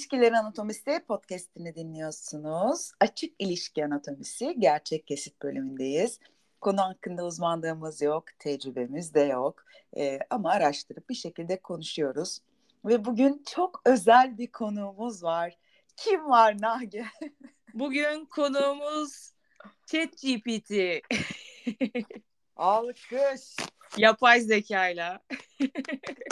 İlişkiler Anatomisi podcastini dinliyorsunuz. Açık İlişki Anatomisi gerçek kesit bölümündeyiz. Konu hakkında uzmanlığımız yok, tecrübemiz de yok. Ee, ama araştırıp bir şekilde konuşuyoruz. Ve bugün çok özel bir konuğumuz var. Kim var Nage? Bugün konuğumuz ChatGPT. Alkış. Yapay zekayla.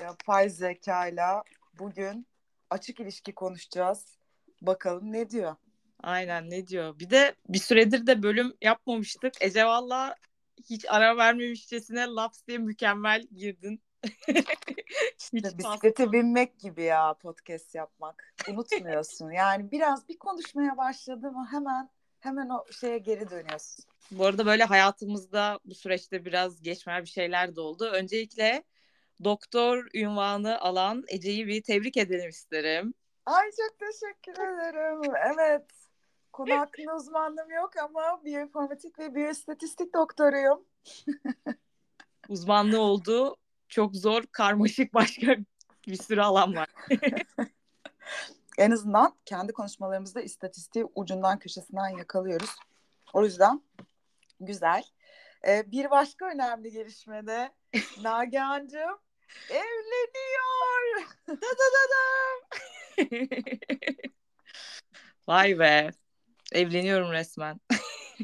Yapay zekayla bugün açık ilişki konuşacağız. Bakalım ne diyor? Aynen ne diyor. Bir de bir süredir de bölüm yapmamıştık. Ece valla hiç ara vermemişçesine laps diye mükemmel girdin. hiç Bisiklete binmek gibi ya podcast yapmak. Unutmuyorsun. yani biraz bir konuşmaya başladı mı hemen hemen o şeye geri dönüyorsun. Bu arada böyle hayatımızda bu süreçte biraz geçmel bir şeyler de oldu. Öncelikle doktor ünvanı alan Ece'yi bir tebrik edelim isterim. Ay çok teşekkür ederim. Evet. Konu hakkında uzmanlığım yok ama biyoinformatik ve biyostatistik doktoruyum. Uzmanlığı olduğu çok zor, karmaşık başka bir sürü alan var. en azından kendi konuşmalarımızda istatistiği ucundan köşesinden yakalıyoruz. O yüzden güzel. Ee, bir başka önemli gelişmede Nagihan'cığım evleniyor. da da da da. Vay be. Evleniyorum resmen.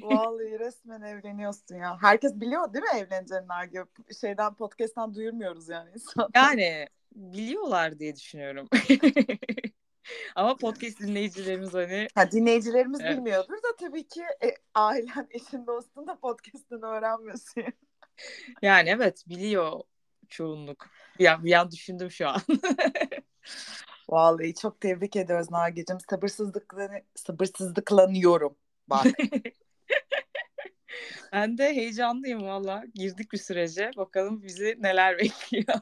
Vallahi resmen evleniyorsun ya. Herkes biliyor değil mi evleneceğini Nagi? Şeyden podcast'tan duyurmuyoruz yani insanlar. Yani biliyorlar diye düşünüyorum. Ama podcast dinleyicilerimiz hani... Ha, dinleyicilerimiz evet. bilmiyordur da tabii ki e, ailen, eşin, dostun da podcast'ını öğrenmiyorsun. yani evet biliyor çoğunluk. Bir an, bir an düşündüm şu an. Vallahi çok tebrik ediyoruz Nagi'cim. Sabırsızlıkla, sabırsızlıklanıyorum. Bak. ben de heyecanlıyım valla. Girdik bir sürece. Bakalım bizi neler bekliyor.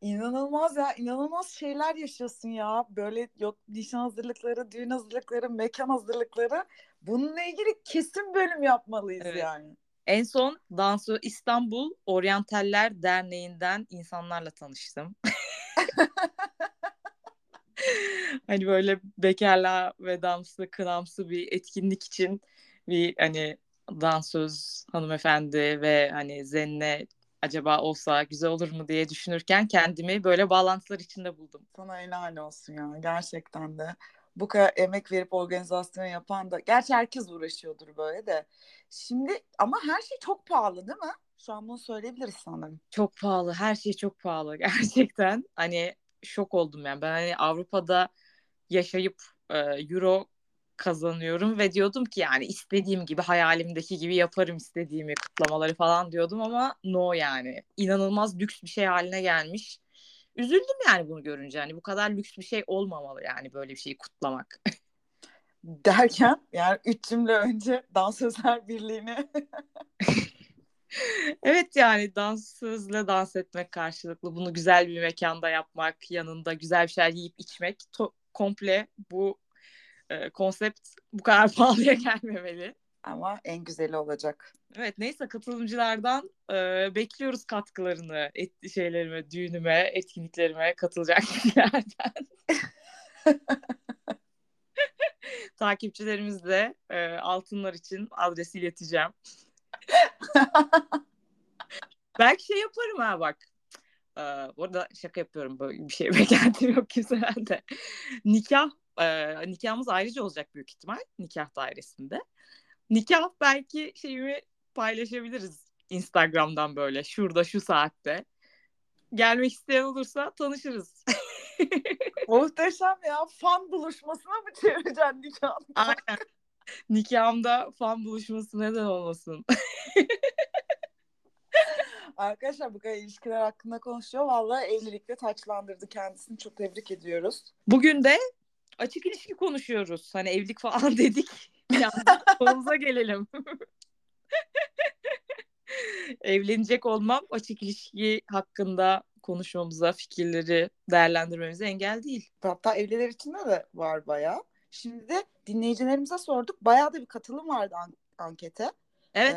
İnanılmaz ya. inanılmaz şeyler yaşıyorsun ya. Böyle yok nişan hazırlıkları, düğün hazırlıkları, mekan hazırlıkları. Bununla ilgili kesin bölüm yapmalıyız evet. yani. En son Dansı İstanbul Oryantaller Derneği'nden insanlarla tanıştım. hani böyle bekarlığa ve damsı kınamsı bir etkinlik için bir hani dansöz hanımefendi ve hani Zenne acaba olsa güzel olur mu diye düşünürken kendimi böyle bağlantılar içinde buldum. Sana helal olsun ya gerçekten de. Bu kadar emek verip organizasyon yapan da gerçi herkes uğraşıyordur böyle de. Şimdi ama her şey çok pahalı değil mi? Şu an bunu söyleyebiliriz sanırım. Çok pahalı. Her şey çok pahalı gerçekten. Hani şok oldum yani. Ben hani Avrupa'da yaşayıp e, euro kazanıyorum ve diyordum ki yani istediğim gibi hayalimdeki gibi yaparım istediğimi kutlamaları falan diyordum ama no yani inanılmaz lüks bir şey haline gelmiş. Üzüldüm yani bunu görünce hani bu kadar lüks bir şey olmamalı yani böyle bir şeyi kutlamak. Derken yani üç cümle önce Dansözler Birliği'ni evet yani dansözle dans etmek karşılıklı bunu güzel bir mekanda yapmak yanında güzel bir şeyler yiyip içmek to- komple bu e, konsept bu kadar pahalıya gelmemeli. Ama en güzeli olacak. Evet neyse katılımcılardan e, bekliyoruz katkılarını et, şeylerime, düğünüme, etkinliklerime katılacak kişilerden. Takipçilerimiz de e, altınlar için adresi ileteceğim. Belki şey yaparım ha bak. Ee, bu arada şaka yapıyorum böyle bir şey beklentim yok kimseden de. Nikah e, nikahımız ayrıca olacak büyük ihtimal nikah dairesinde. Nikah belki şeyimi paylaşabiliriz Instagram'dan böyle şurada şu saatte. Gelmek isteyen olursa tanışırız. Muhteşem ya. Fan buluşmasına mı çevireceksin nikahını? Aynen. Nikahımda fan buluşması neden olmasın? Arkadaşlar bu kadar ilişkiler hakkında konuşuyor. Vallahi evlilikle taçlandırdı kendisini. Çok tebrik ediyoruz. Bugün de açık ilişki konuşuyoruz. Hani evlilik falan dedik. Konumuza gelelim. Evlenecek olmam açık ilişki hakkında konuşmamıza, fikirleri değerlendirmemize engel değil. Hatta evliler içinde de var bayağı. Şimdi de dinleyicilerimize sorduk. Bayağı da bir katılım vardı an- ankete. Evet.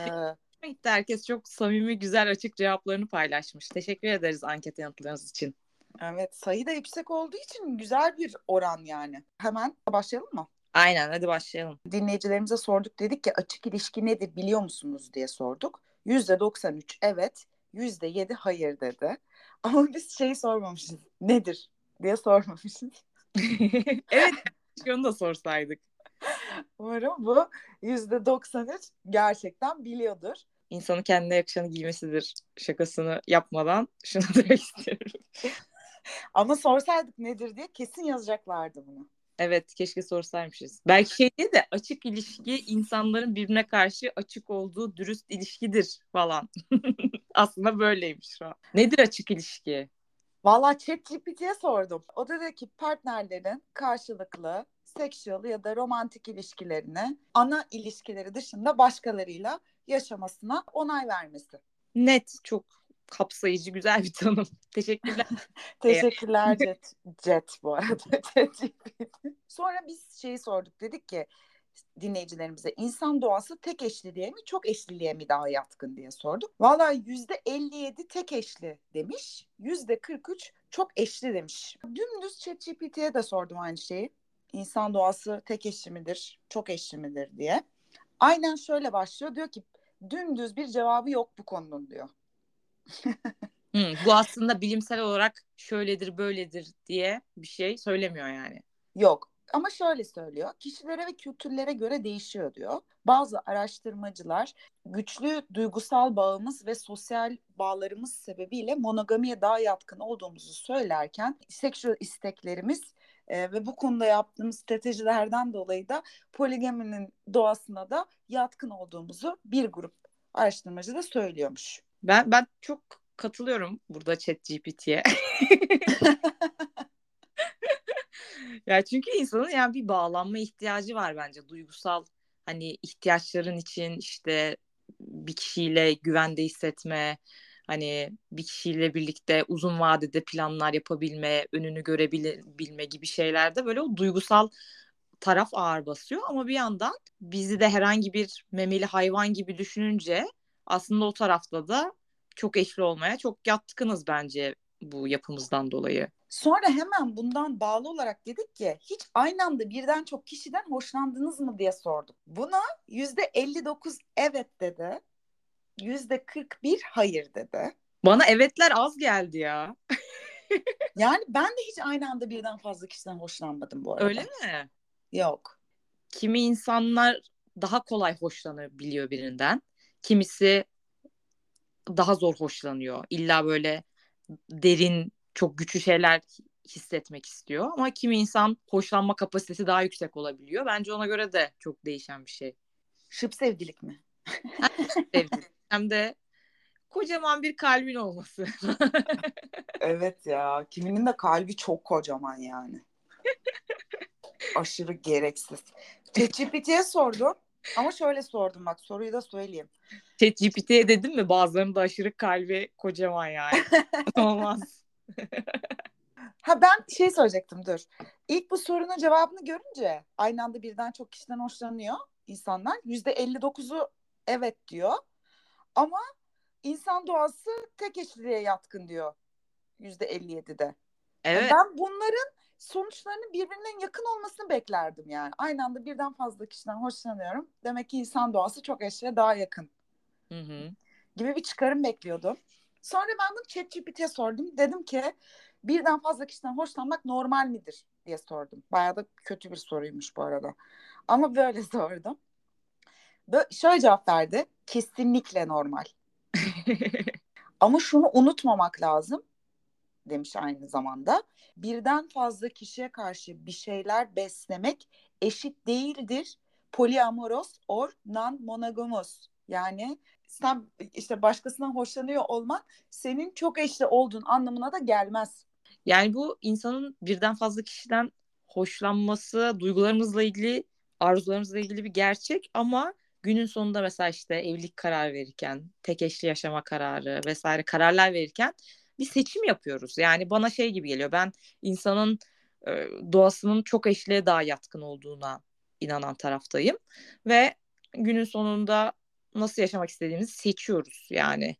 Ee, gitti. Herkes çok samimi, güzel, açık cevaplarını paylaşmış. Teşekkür ederiz anket yanıtlarınız için. Evet sayı da yüksek olduğu için güzel bir oran yani. Hemen başlayalım mı? Aynen hadi başlayalım. Dinleyicilerimize sorduk dedik ki açık ilişki nedir biliyor musunuz diye sorduk. %93 evet, %7 hayır dedi. Ama biz şeyi sormamışız. Nedir diye sormamışız. evet onu da sorsaydık. Umarım bu %93 gerçekten biliyordur. İnsanın kendine yakışanı giymesidir şakasını yapmadan şunu demek istiyorum. Ama sorsaydık nedir diye kesin yazacaklardı bunu. Evet keşke sorsaymışız. Belki şey değil de açık ilişki insanların birbirine karşı açık olduğu dürüst ilişkidir falan. Aslında böyleymiş şu an. Nedir açık ilişki? Valla ChatGPT'ye sordum. O da dedi ki partnerlerin karşılıklı sexual ya da romantik ilişkilerini ana ilişkileri dışında başkalarıyla yaşamasına onay vermesi. Net çok kapsayıcı güzel bir tanım. Teşekkürler. Teşekkürler Jet, Jet bu arada. Sonra biz şeyi sorduk dedik ki dinleyicilerimize insan doğası tek eşliliğe mi çok eşliliğe mi daha yatkın diye sorduk. Valla yüzde 57 tek eşli demiş. Yüzde 43 çok eşli demiş. Dümdüz ChatGPT'ye de sordum aynı şeyi. İnsan doğası tek eşli midir, çok eşli midir diye. Aynen şöyle başlıyor. Diyor ki dümdüz bir cevabı yok bu konunun diyor. Hmm, bu aslında bilimsel olarak şöyledir böyledir diye bir şey söylemiyor yani. Yok ama şöyle söylüyor. Kişilere ve kültürlere göre değişiyor diyor. Bazı araştırmacılar güçlü duygusal bağımız ve sosyal bağlarımız sebebiyle monogamiye daha yatkın olduğumuzu söylerken seksüel isteklerimiz e, ve bu konuda yaptığımız stratejilerden dolayı da poligaminin doğasına da yatkın olduğumuzu bir grup araştırmacı da söylüyormuş. Ben ben çok katılıyorum burada Chat GPT'ye. ya çünkü insanın yani bir bağlanma ihtiyacı var bence duygusal hani ihtiyaçların için işte bir kişiyle güvende hissetme hani bir kişiyle birlikte uzun vadede planlar yapabilme, önünü görebilme gibi şeylerde böyle o duygusal taraf ağır basıyor ama bir yandan bizi de herhangi bir memeli hayvan gibi düşününce aslında o tarafta da çok eşli olmaya çok yatkınız bence bu yapımızdan dolayı. Sonra hemen bundan bağlı olarak dedik ki hiç aynı anda birden çok kişiden hoşlandınız mı diye sorduk. Buna yüzde 59 evet dedi. Yüzde 41 hayır dedi. Bana evetler az geldi ya. yani ben de hiç aynı anda birden fazla kişiden hoşlanmadım bu arada. Öyle mi? Yok. Kimi insanlar daha kolay hoşlanabiliyor birinden. Kimisi daha zor hoşlanıyor. İlla böyle derin, çok güçlü şeyler hissetmek istiyor. Ama kimi insan hoşlanma kapasitesi daha yüksek olabiliyor. Bence ona göre de çok değişen bir şey. Şıp sevdilik mi? sevdilik. Hem de kocaman bir kalbin olması. evet ya. Kiminin de kalbi çok kocaman yani. Aşırı gereksiz. ChatGPT'ye sordum. Ama şöyle sordum bak soruyu da söyleyeyim. ChatGPT'ye dedim mi bazılarının da aşırı kalbi kocaman yani. Olmaz. ha ben şey söyleyecektim dur. İlk bu sorunun cevabını görünce aynı anda birden çok kişiden hoşlanıyor insanlar. Yüzde 59'u evet diyor. Ama insan doğası tek eşliliğe yatkın diyor. Yüzde 57'de. Evet. Yani ben bunların sonuçlarının birbirinden yakın olmasını beklerdim yani. Aynı anda birden fazla kişiden hoşlanıyorum. Demek ki insan doğası çok eşliğe daha yakın. Hı hı. Gibi bir çıkarım bekliyordum. Sonra ben bunu ChatGPT'ye sordum. Dedim ki birden fazla kişiden hoşlanmak normal midir diye sordum. Bayağı da kötü bir soruymuş bu arada. Ama böyle sordum. Böyle, şöyle cevap verdi. Kesinlikle normal. Ama şunu unutmamak lazım demiş aynı zamanda. Birden fazla kişiye karşı bir şeyler beslemek eşit değildir. Polyamoros or non-monogamous. Yani sen işte başkasından hoşlanıyor olman senin çok eşli olduğun anlamına da gelmez. Yani bu insanın birden fazla kişiden hoşlanması duygularımızla ilgili, arzularımızla ilgili bir gerçek ama günün sonunda mesela işte evlilik karar verirken, tek eşli yaşama kararı vesaire kararlar verirken bir seçim yapıyoruz. Yani bana şey gibi geliyor. Ben insanın e, doğasının çok eşliğe daha yatkın olduğuna inanan taraftayım ve günün sonunda nasıl yaşamak istediğimizi seçiyoruz. Yani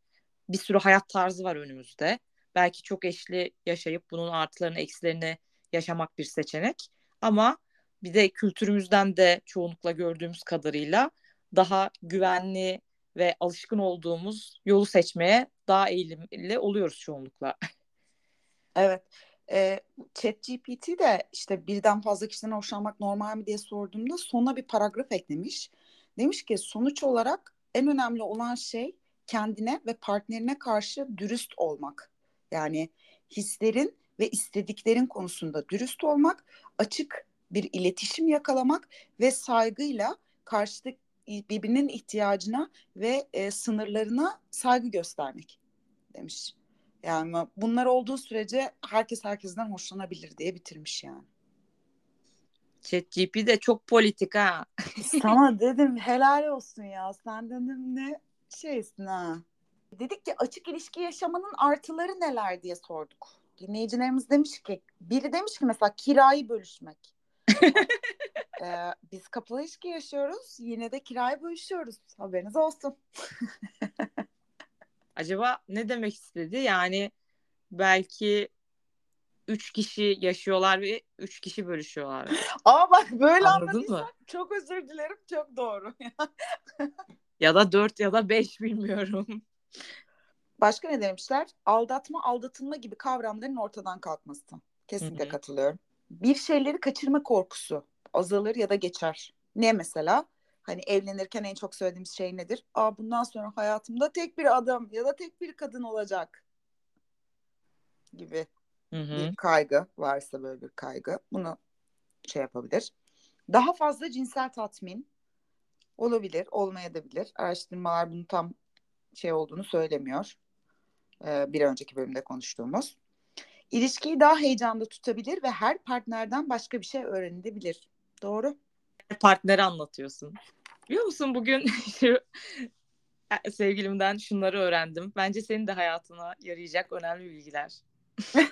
bir sürü hayat tarzı var önümüzde. belki çok eşli yaşayıp bunun artılarını eksilerini yaşamak bir seçenek. Ama bir de kültürümüzden de çoğunlukla gördüğümüz kadarıyla daha güvenli ve alışkın olduğumuz yolu seçmeye daha eğilimli oluyoruz çoğunlukla. Evet. E, ChatGPT de işte birden fazla kişiden hoşlanmak normal mi diye sorduğumda sona bir paragraf eklemiş. Demiş ki sonuç olarak en önemli olan şey kendine ve partnerine karşı dürüst olmak. Yani hislerin ve istediklerin konusunda dürüst olmak, açık bir iletişim yakalamak ve saygıyla karşıdaki birbirinin ihtiyacına ve e, sınırlarına saygı göstermek demiş. Yani bunlar olduğu sürece herkes herkesten hoşlanabilir diye bitirmiş yani. ChatGPT de çok politik ha. Sana dedim helal olsun ya. Sen dedim ne şeysin ha. Dedik ki açık ilişki yaşamanın artıları neler diye sorduk. Dinleyicilerimiz demiş ki biri demiş ki mesela kirayı bölüşmek. ee, biz kapalı ilişki yaşıyoruz. Yine de kirayı bölüşüyoruz. Haberiniz olsun. Acaba ne demek istedi? Yani belki üç kişi yaşıyorlar ve üç kişi bölüşüyorlar. Aa bak böyle Anladın mı? çok özür dilerim çok doğru. ya da dört ya da beş bilmiyorum. Başka ne demişler? Aldatma, aldatılma gibi kavramların ortadan kalkması. Kesinlikle Hı-hı. katılıyorum. Bir şeyleri kaçırma korkusu azalır ya da geçer. Ne mesela? Hani evlenirken en çok söylediğimiz şey nedir? Aa bundan sonra hayatımda tek bir adam ya da tek bir kadın olacak gibi Hı-hı. bir kaygı varsa böyle bir kaygı bunu şey yapabilir. Daha fazla cinsel tatmin olabilir, olmayabilir. Araştırmalar bunu tam şey olduğunu söylemiyor. Ee, bir önceki bölümde konuştuğumuz. İlişkiyi daha heyecanlı tutabilir ve her partnerden başka bir şey öğrenilebilir. Doğru. Partneri anlatıyorsun. Biliyor musun bugün sevgilimden şunları öğrendim. Bence senin de hayatına yarayacak önemli bilgiler.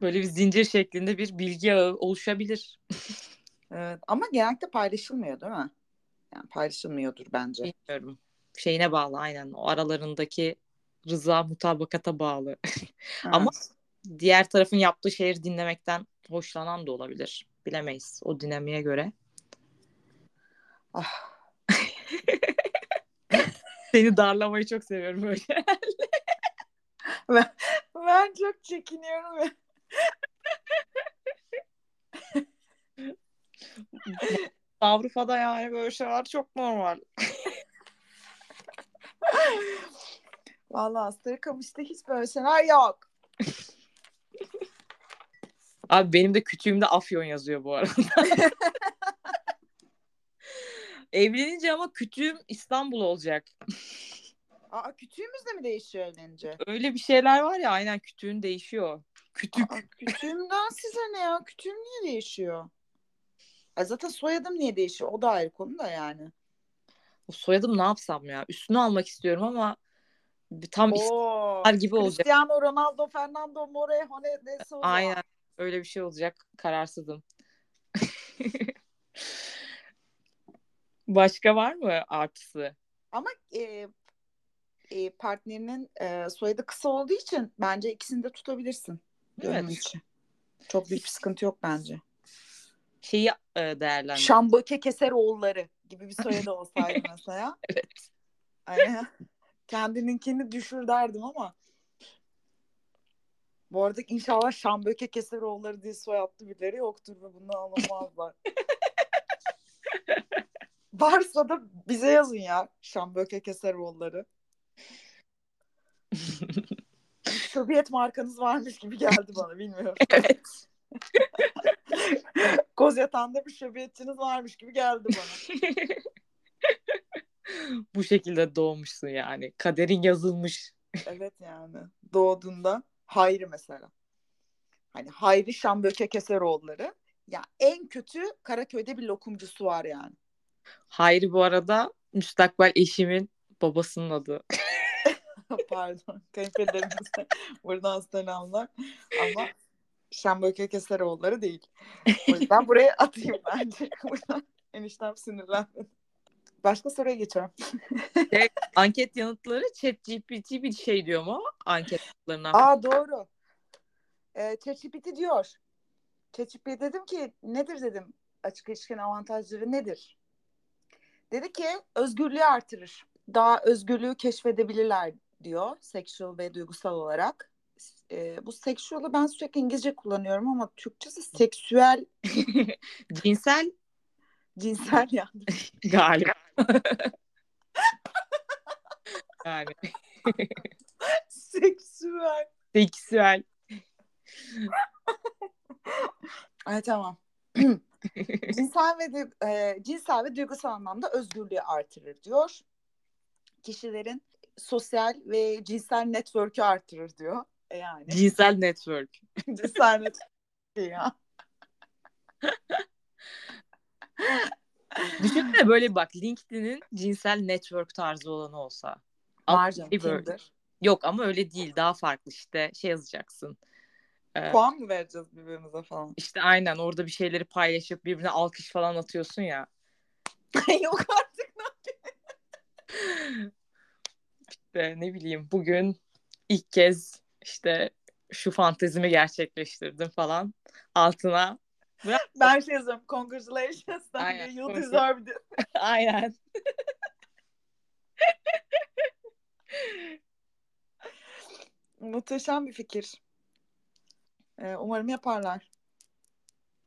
Böyle bir zincir şeklinde bir bilgi ağı oluşabilir. evet, ama genellikle paylaşılmıyor değil mi? Yani paylaşılmıyordur bence. Bilmiyorum. Şeyine bağlı aynen. O aralarındaki rıza mutabakata bağlı. Evet. Ama diğer tarafın yaptığı şeyleri dinlemekten hoşlanan da olabilir. Bilemeyiz o dinamiğe göre. Ah. Seni darlamayı çok seviyorum böyle. ben, ben çok çekiniyorum. Avrupa'da yani böyle şeyler çok normal. Vallahi Sarıkamış'ta hiç böyle şeyler yok. Abi benim de kütüğümde Afyon yazıyor bu arada. Evlenince ama kütüğüm İstanbul olacak. Aa kütüğümüz de mi değişiyor evlenince? Öyle bir şeyler var ya aynen kütüğün değişiyor. Kütük. Aa, kütüğümden size ne ya? Kütüğüm niye değişiyor? Ay zaten soyadım niye değişiyor? O da ayrı konu da yani. O soyadım ne yapsam ya? Üstünü almak istiyorum ama tam Oo, gibi olacak. Cristiano Ronaldo, Fernando Morejo ne, o Aynen. Öyle bir şey olacak. Kararsızım. Başka var mı artısı? Ama e, e, partnerinin e, soyadı kısa olduğu için bence ikisini de tutabilirsin. Evet. Için. Çok büyük bir sıkıntı yok bence. Şeyi e, değerlendir. Şamböke Keseroğulları gibi bir soyadı olsaydı mesela. evet. Aynen. Kendininkini düşür derdim ama. Bu arada inşallah Şamböke Keseroğulları diye soyadlı birileri yoktur ve bundan alınmazlar. Varsa da bize yazın ya Şamböke Keseroğulları. Sovyet markanız varmış gibi geldi bana bilmiyorum. Evet. Kozyatağında bir şöbiyetçiniz varmış gibi geldi bana. Bu şekilde doğmuşsun yani. Kaderin yazılmış. evet yani. Doğduğunda Hayri mesela. Hani Hayri Şamböke Keseroğulları. Ya en kötü Karaköy'de bir lokumcusu var yani. Hayri bu arada müstakbel eşimin babasının adı. Pardon. Kayınpederimize buradan selamlar. Ama Şamböke Keseroğulları değil. O yüzden buraya atayım bence. Buradan eniştem sinirlenmedi. Başka soruya geçiyorum. Şey, anket yanıtları ChatGPT bir şey diyor mu? Anket yanıtlarına. Aa doğru. Ee, ChatGPT diyor. ChatGPT dedim ki nedir dedim açık ilişkinin avantajları nedir? Dedi ki özgürlüğü artırır. Daha özgürlüğü keşfedebilirler diyor sexual ve duygusal olarak. Ee, bu sexual'ı ben sürekli İngilizce kullanıyorum ama Türkçesi seksüel Cinsel cinsel yani. galiba. yani seksüel. seksüel. Ay tamam. cinsel ve e, cinsel ve duygusal anlamda özgürlüğü artırır diyor. Kişilerin sosyal ve cinsel network'ü artırır diyor. E yani Cinsel network. cinsel network ya. Düşünsene böyle bak LinkedIn'in cinsel network tarzı olanı olsa. Var canım kimdir? Yok ama öyle değil daha farklı işte şey yazacaksın. Ee, Puan mı vereceğiz birbirimize falan? işte aynen orada bir şeyleri paylaşıp birbirine alkış falan atıyorsun ya. Yok artık. İşte ne bileyim bugün ilk kez işte şu fantezimi gerçekleştirdim falan. Altına Ben şey yazıyorum. Congratulations. Aynen, You deserved it. aynen. Muhteşem bir fikir. Ee, umarım yaparlar.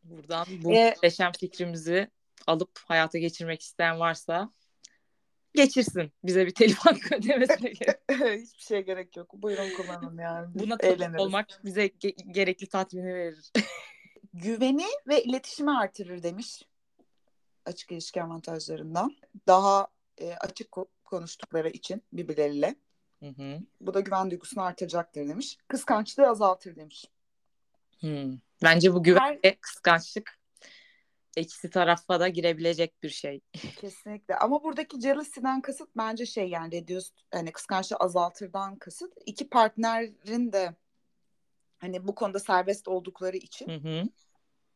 Buradan bu Ee, muhteşem fikrimizi alıp hayata geçirmek isteyen varsa geçirsin. Bize bir telif hakkı ödemesine gerek. Hiçbir şeye gerek yok. Buyurun kullanın yani. Buna eğleniriz. olmak bize ge- gerekli tatmini verir. Güveni ve iletişimi artırır demiş. Açık ilişki avantajlarından. Daha e, açık ko- konuştukları için birbirleriyle. Hı hı. Bu da güven duygusunu artıracaktır demiş. Kıskançlığı azaltır demiş. Hmm. Bence bu güven Her- ve kıskançlık ikisi tarafa da girebilecek bir şey. Kesinlikle. Ama buradaki jealousy'den kasıt bence şey yani reduced hani kıskançlığı azaltırdan kasıt iki partnerin de hani bu konuda serbest oldukları için Hı hı.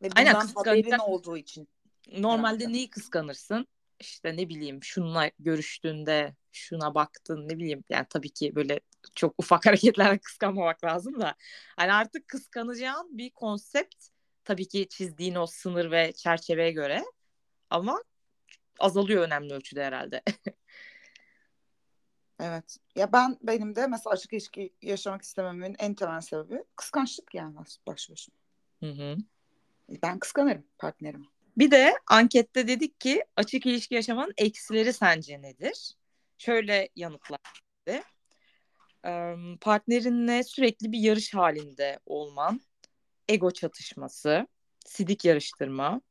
ve Aynen, bundan haberin olduğu için. Normalde Herhalde. neyi kıskanırsın? İşte ne bileyim şununla görüştüğünde şuna baktın ne bileyim yani tabii ki böyle çok ufak hareketlerle kıskanmamak lazım da hani artık kıskanacağın bir konsept tabii ki çizdiğin o sınır ve çerçeveye göre ama azalıyor önemli ölçüde herhalde. Evet. Ya ben benim de mesela açık ilişki yaşamak istememin en temel sebebi kıskançlık yani baş başına. Hı hı. Ben kıskanırım partnerimi. Bir de ankette dedik ki açık ilişki yaşamanın eksileri sence nedir? Şöyle yanıtlar. Eee, Partnerinle sürekli bir yarış halinde olman, ego çatışması, sidik yarıştırma,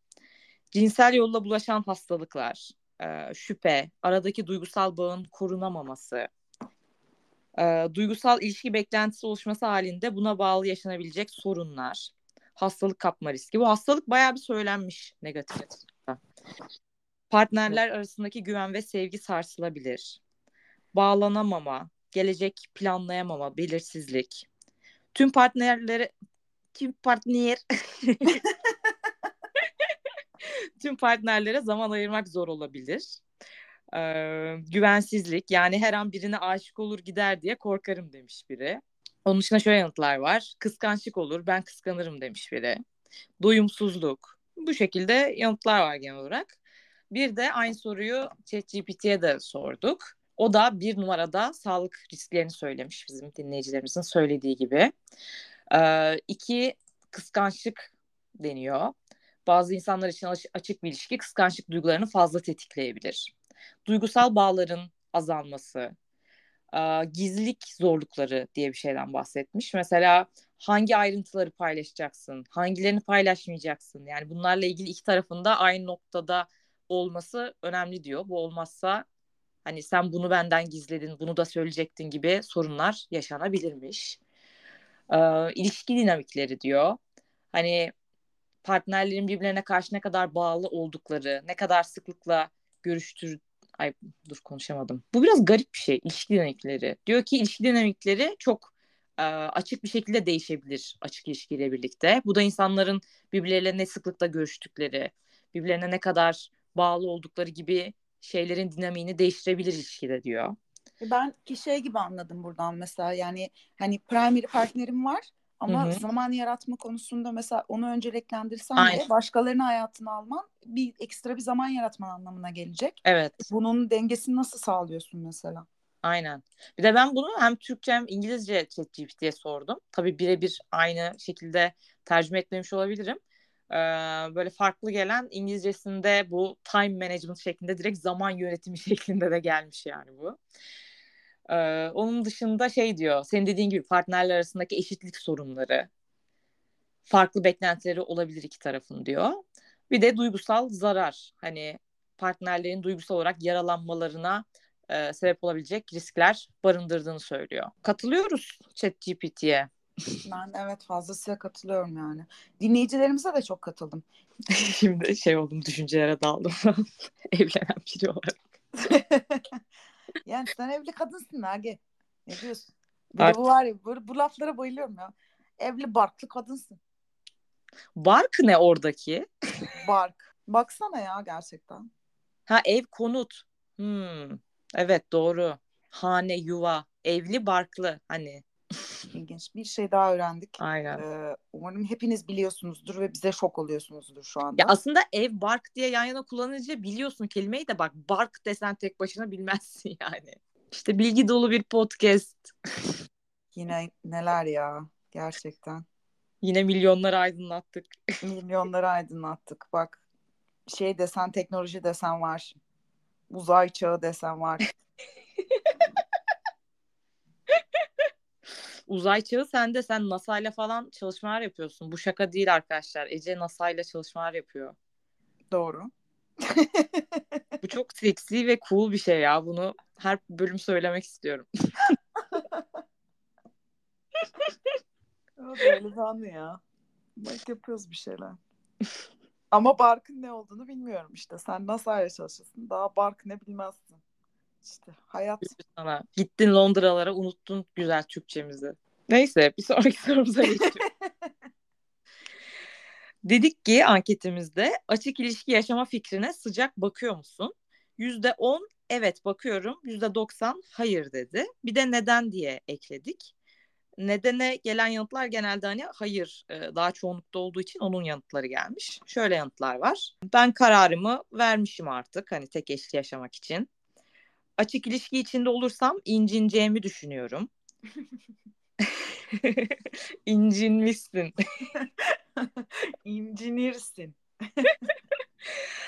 cinsel yolla bulaşan hastalıklar, eee, şüphe, aradaki duygusal bağın korunamaması, eee, duygusal ilişki beklentisi oluşması halinde buna bağlı yaşanabilecek sorunlar, hastalık kapma riski. Bu hastalık bayağı bir söylenmiş negatif. açıdan. Partnerler arasındaki güven ve sevgi sarsılabilir. Bağlanamama, gelecek planlayamama, belirsizlik. Tüm partnerlere tüm partner tüm partnerlere zaman ayırmak zor olabilir. Ee, güvensizlik yani her an birine aşık olur gider diye korkarım demiş biri. Onun dışında şöyle yanıtlar var. Kıskançlık olur ben kıskanırım demiş biri. Doyumsuzluk. Bu şekilde yanıtlar var genel olarak. Bir de aynı soruyu ChatGPT'ye de sorduk. O da bir numarada sağlık risklerini söylemiş bizim dinleyicilerimizin söylediği gibi. Ee, iki kıskançlık deniyor. Bazı insanlar için aç- açık bir ilişki kıskançlık duygularını fazla tetikleyebilir. Duygusal bağların azalması, gizlilik zorlukları diye bir şeyden bahsetmiş. Mesela hangi ayrıntıları paylaşacaksın, hangilerini paylaşmayacaksın? Yani bunlarla ilgili iki tarafında aynı noktada olması önemli diyor. Bu olmazsa hani sen bunu benden gizledin, bunu da söyleyecektin gibi sorunlar yaşanabilirmiş. E, ilişki dinamikleri diyor. Hani partnerlerin birbirlerine karşı ne kadar bağlı oldukları, ne kadar sıklıkla görüştür ay dur konuşamadım. Bu biraz garip bir şey ilişki dinamikleri. Diyor ki ilişki dinamikleri çok e, açık bir şekilde değişebilir açık ilişkiyle birlikte. Bu da insanların birbirleriyle ne sıklıkla görüştükleri, birbirlerine ne kadar bağlı oldukları gibi şeylerin dinamiğini değiştirebilir ilişkide diyor. E, ben ki şey gibi anladım buradan mesela yani hani primary partnerim var ama Hı hı. zaman yaratma konusunda mesela onu önceliklendirsen Aynen. de başkalarının hayatını alman bir ekstra bir zaman yaratman anlamına gelecek. Evet. Bunun dengesini nasıl sağlıyorsun mesela? Aynen. Bir de ben bunu hem Türkçe hem İngilizce ChatGPT'ye sordum. Tabii birebir aynı şekilde tercüme etmemiş olabilirim. Ee, böyle farklı gelen İngilizcesinde bu time management şeklinde direkt zaman yönetimi şeklinde de gelmiş yani bu. Ee, onun dışında şey diyor, senin dediğin gibi partnerler arasındaki eşitlik sorunları, farklı beklentileri olabilir iki tarafın diyor. Bir de duygusal zarar, hani partnerlerin duygusal olarak yaralanmalarına e, sebep olabilecek riskler barındırdığını söylüyor. Katılıyoruz ChatGPT'ye. Ben evet fazlasıyla katılıyorum yani. Dinleyicilerimize de çok katıldım. Şimdi şey oldum, düşüncelere daldım. Evlenen biri olarak. yani sen evli kadınsın Nage. Ne diyorsun? Bir bu var ya bu, bu laflara bayılıyorum ya. Evli barklı kadınsın. Bark ne oradaki? Bark. Baksana ya gerçekten. Ha ev konut. Hmm. Evet doğru. Hane, yuva, evli, barklı hani. İlginç bir şey daha öğrendik. Aynen. Ee, umarım hepiniz biliyorsunuzdur ve bize şok oluyorsunuzdur şu anda. Ya aslında ev bark diye yan yana kullanınca biliyorsun kelimeyi de bak bark desen tek başına bilmezsin yani. İşte bilgi dolu bir podcast. Yine neler ya gerçekten. Yine milyonları aydınlattık. Milyonları aydınlattık. Bak şey desen teknoloji desen var. Uzay çağı desen var. Uzay çağı sende sen NASA ile falan çalışmalar yapıyorsun. Bu şaka değil arkadaşlar. Ece NASA ile çalışmalar yapıyor. Doğru. Bu çok seksi ve cool bir şey ya. Bunu her bölüm söylemek istiyorum. Evet, öyle bir anı ya. Bak yapıyoruz bir şeyler. Ama Bark'ın ne olduğunu bilmiyorum işte. Sen nasıl ayrı çalışırsın? Daha Bark ne bilmezsin. İşte hayat. Sana. Gittin Londra'lara unuttun güzel Türkçemizi. Neyse bir sonraki sorumuza geçiyoruz. Dedik ki anketimizde açık ilişki yaşama fikrine sıcak bakıyor musun? Yüzde on evet bakıyorum. Yüzde doksan hayır dedi. Bir de neden diye ekledik. Nedene gelen yanıtlar genelde hani hayır e, daha çoğunlukta olduğu için onun yanıtları gelmiş. Şöyle yanıtlar var. Ben kararımı vermişim artık hani tek eşli yaşamak için. Açık ilişki içinde olursam incineceğimi düşünüyorum. İncinmişsin. İncinirsin.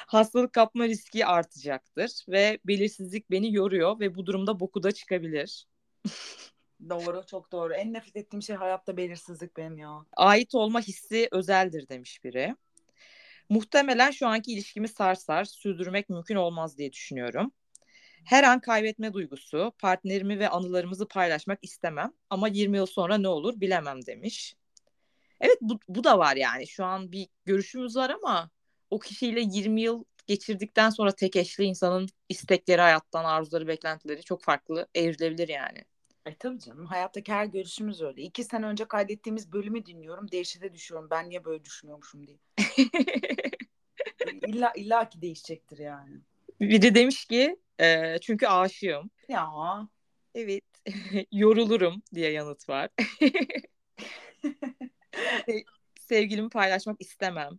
Hastalık kapma riski artacaktır ve belirsizlik beni yoruyor ve bu durumda boku da çıkabilir. Doğru, çok doğru. En nefret ettiğim şey hayatta belirsizlik benim ya. Ait olma hissi özeldir demiş biri. Muhtemelen şu anki ilişkimi sarsar, sürdürmek mümkün olmaz diye düşünüyorum. Her an kaybetme duygusu, partnerimi ve anılarımızı paylaşmak istemem ama 20 yıl sonra ne olur bilemem demiş. Evet bu, bu da var yani şu an bir görüşümüz var ama o kişiyle 20 yıl geçirdikten sonra tek eşli insanın istekleri hayattan, arzuları, beklentileri çok farklı evrilebilir yani. E tabii canım. Hayattaki her görüşümüz öyle. İki sene önce kaydettiğimiz bölümü dinliyorum. Dehşete düşüyorum. Ben niye böyle düşünüyormuşum diye. İlla, illa ki değişecektir yani. Biri demiş ki e, çünkü aşığım. Ya Evet. Yorulurum diye yanıt var. Se- Sevgilimi paylaşmak istemem.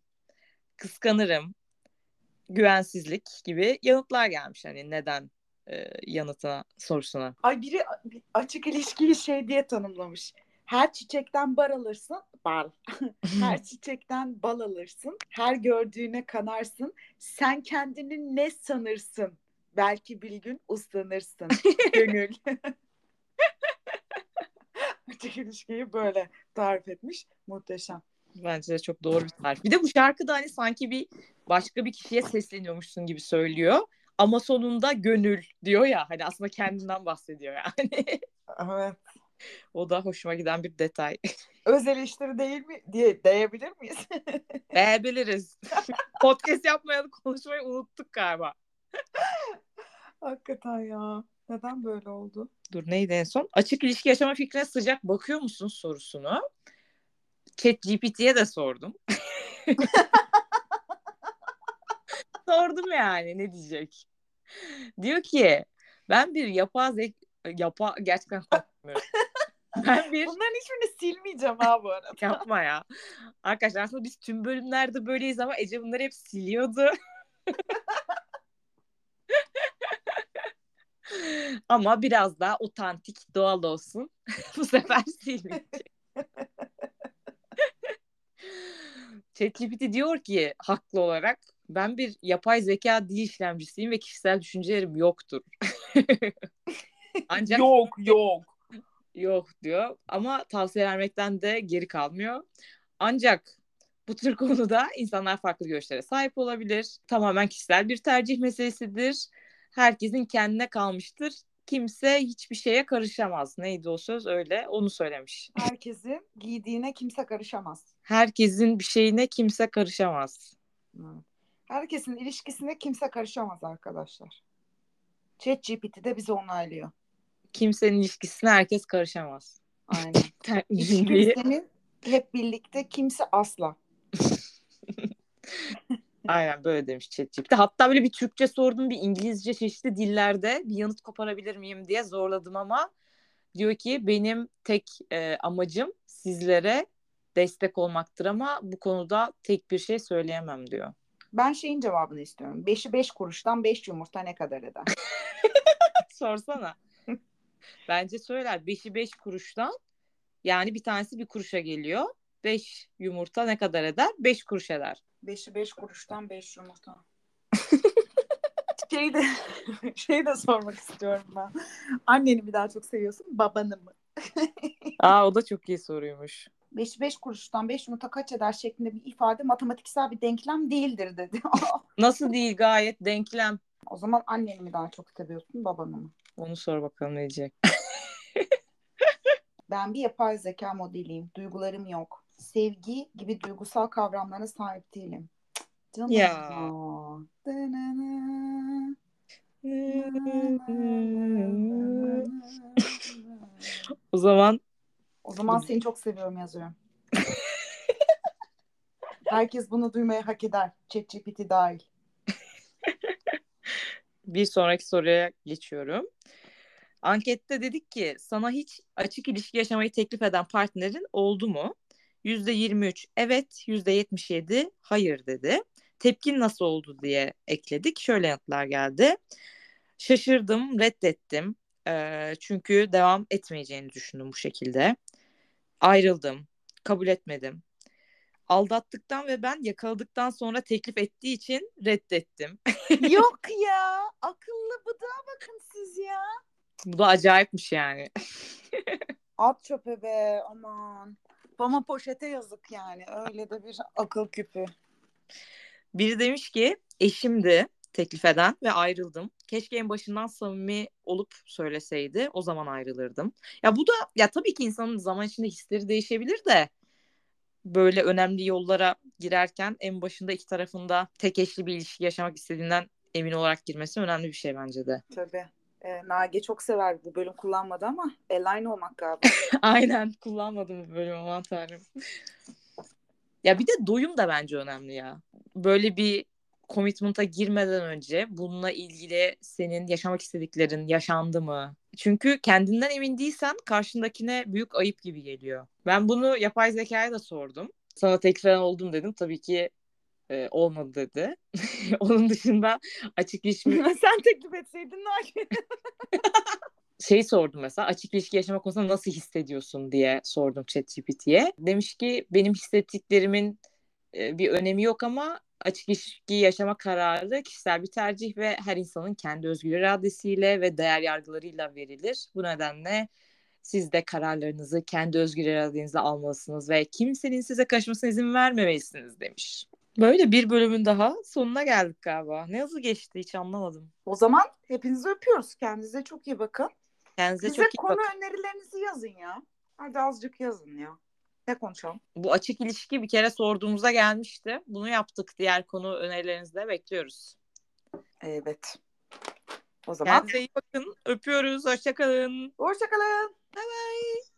Kıskanırım. Güvensizlik gibi yanıtlar gelmiş hani neden e, yanıtına sorusuna. ay biri açık ilişkiyi şey diye tanımlamış. Her çiçekten bar alırsın, bal. Her çiçekten bal alırsın. Her gördüğüne kanarsın. Sen kendini ne sanırsın? Belki bir gün uslanırsın. Gönül. açık ilişkiyi böyle tarif etmiş. Muhteşem. Bence de çok doğru bir tarif. Bir de bu şarkıda hani sanki bir başka bir kişiye sesleniyormuşsun gibi söylüyor. Ama sonunda gönül diyor ya hani aslında kendinden bahsediyor yani. Evet. o da hoşuma giden bir detay. Öz eleştiri değil mi diye diyebilir miyiz? Beğenebiliriz. Podcast yapmayanı konuşmayı unuttuk galiba. Hakikaten ya. Neden böyle oldu? Dur neydi en son? Açık ilişki yaşama fikrine sıcak bakıyor musun sorusunu. Chat GPT'ye de sordum. sordum yani ne diyecek. Diyor ki ben bir yapay zek yapa gerçekten korkmuyorum. Ben bir Bunların hiçbirini silmeyeceğim ha bu arada. yapma ya. Arkadaşlar aslında biz tüm bölümlerde böyleyiz ama Ece bunları hep siliyordu. ama biraz daha otantik, doğal olsun. bu sefer silmeyecek. ChatGPT diyor ki haklı olarak ben bir yapay zeka dil işlemcisiyim ve kişisel düşüncelerim yoktur. Ancak Yok yok. Yok diyor ama tavsiye vermekten de geri kalmıyor. Ancak bu tür konuda insanlar farklı görüşlere sahip olabilir. Tamamen kişisel bir tercih meselesidir. Herkesin kendine kalmıştır. Kimse hiçbir şeye karışamaz. Neydi o söz öyle? Onu söylemiş. Herkesin giydiğine kimse karışamaz. Herkesin bir şeyine kimse karışamaz. Herkesin ilişkisine kimse karışamaz arkadaşlar. ChatGPT de bizi onaylıyor. Kimsenin ilişkisine herkes karışamaz. Aynen. Hiç kimsenin hep birlikte kimse asla. Aynen böyle demiş ChatGPT. Hatta böyle bir Türkçe sordum bir İngilizce çeşitli dillerde bir yanıt koparabilir miyim diye zorladım ama diyor ki benim tek e, amacım sizlere destek olmaktır ama bu konuda tek bir şey söyleyemem diyor. Ben şeyin cevabını istiyorum. Beşi beş kuruştan beş yumurta ne kadar eder? Sorsana. Bence söyler. Beşi beş kuruştan yani bir tanesi bir kuruşa geliyor. Beş yumurta ne kadar eder? Beş kuruş eder. Beşi beş kuruştan beş yumurta. şey de şey de sormak istiyorum ben. Anneni mi daha çok seviyorsun, babanı mı? Aa o da çok iyi soruymuş. Beşi beş kuruştan beş yumurta kaç eder şeklinde bir ifade matematiksel bir denklem değildir dedi. Nasıl değil gayet denklem. o zaman anneni mi daha çok seviyorsun, babanı mı? Onu sor bakalım ne diyecek. Ben bir yapay zeka modeliyim. Duygularım yok. Sevgi gibi duygusal kavramlara sahip değilim. Canım Ya. o zaman O zaman seni çok seviyorum yazıyorum. Herkes bunu duymaya hak eder. ChatGPT dahil. Bir sonraki soruya geçiyorum. Ankette dedik ki sana hiç açık ilişki yaşamayı teklif eden partnerin oldu mu? %23 evet, %77 hayır dedi. Tepkin nasıl oldu diye ekledik. Şöyle yanıtlar geldi. Şaşırdım, reddettim. Çünkü devam etmeyeceğini düşündüm bu şekilde. Ayrıldım, kabul etmedim. Aldattıktan ve ben yakaladıktan sonra teklif ettiği için reddettim. Yok ya. Akıllı bıdığa bakın siz ya. Bu da acayipmiş yani. At çöpe be aman. Bana poşete yazık yani. Öyle de bir akıl küpü. Biri demiş ki eşimdi teklif eden ve ayrıldım. Keşke en başından samimi olup söyleseydi. O zaman ayrılırdım. Ya bu da ya tabii ki insanın zaman içinde hisleri değişebilir de böyle önemli yollara girerken en başında iki tarafında tek eşli bir ilişki yaşamak istediğinden emin olarak girmesi önemli bir şey bence de. Tabii. Ee, Nage çok sever bu bölüm kullanmadı ama align olmak galiba. Aynen kullanmadım bu bölümü aman tanrım. Ya bir de doyum da bence önemli ya. Böyle bir commitment'a girmeden önce bununla ilgili senin yaşamak istediklerin yaşandı mı? Çünkü kendinden emin değilsen karşındakine büyük ayıp gibi geliyor. Ben bunu yapay zekaya da sordum. Sana tekrar oldum dedim. Tabii ki e, olmadı dedi. Onun dışında açık ilişki Sen teklif etseydin Nage. şey sordum mesela açık ilişki yaşama konusunda nasıl hissediyorsun diye sordum ChatGPT'ye. Demiş ki benim hissettiklerimin e, bir önemi yok ama açık ilişki yaşama kararı kişisel bir tercih ve her insanın kendi özgür iradesiyle ve değer yargılarıyla verilir. Bu nedenle siz de kararlarınızı kendi özgür iradenizle almalısınız ve kimsenin size karışmasına izin vermemelisiniz demiş. Böyle bir bölümün daha sonuna geldik galiba. Ne hızlı geçti hiç anlamadım. O zaman hepinizi öpüyoruz. Kendinize çok iyi bakın. Kendinize Bize çok iyi konu bakın. önerilerinizi yazın ya. Hadi azıcık yazın ya. Konuşalım? Bu açık ilişki bir kere sorduğumuzda gelmişti. Bunu yaptık. Diğer konu önerilerinizi de bekliyoruz. Evet. O zaman Kendinize iyi bakın. Öpüyoruz. Hoşçakalın. hoşçakalın. Bye bye.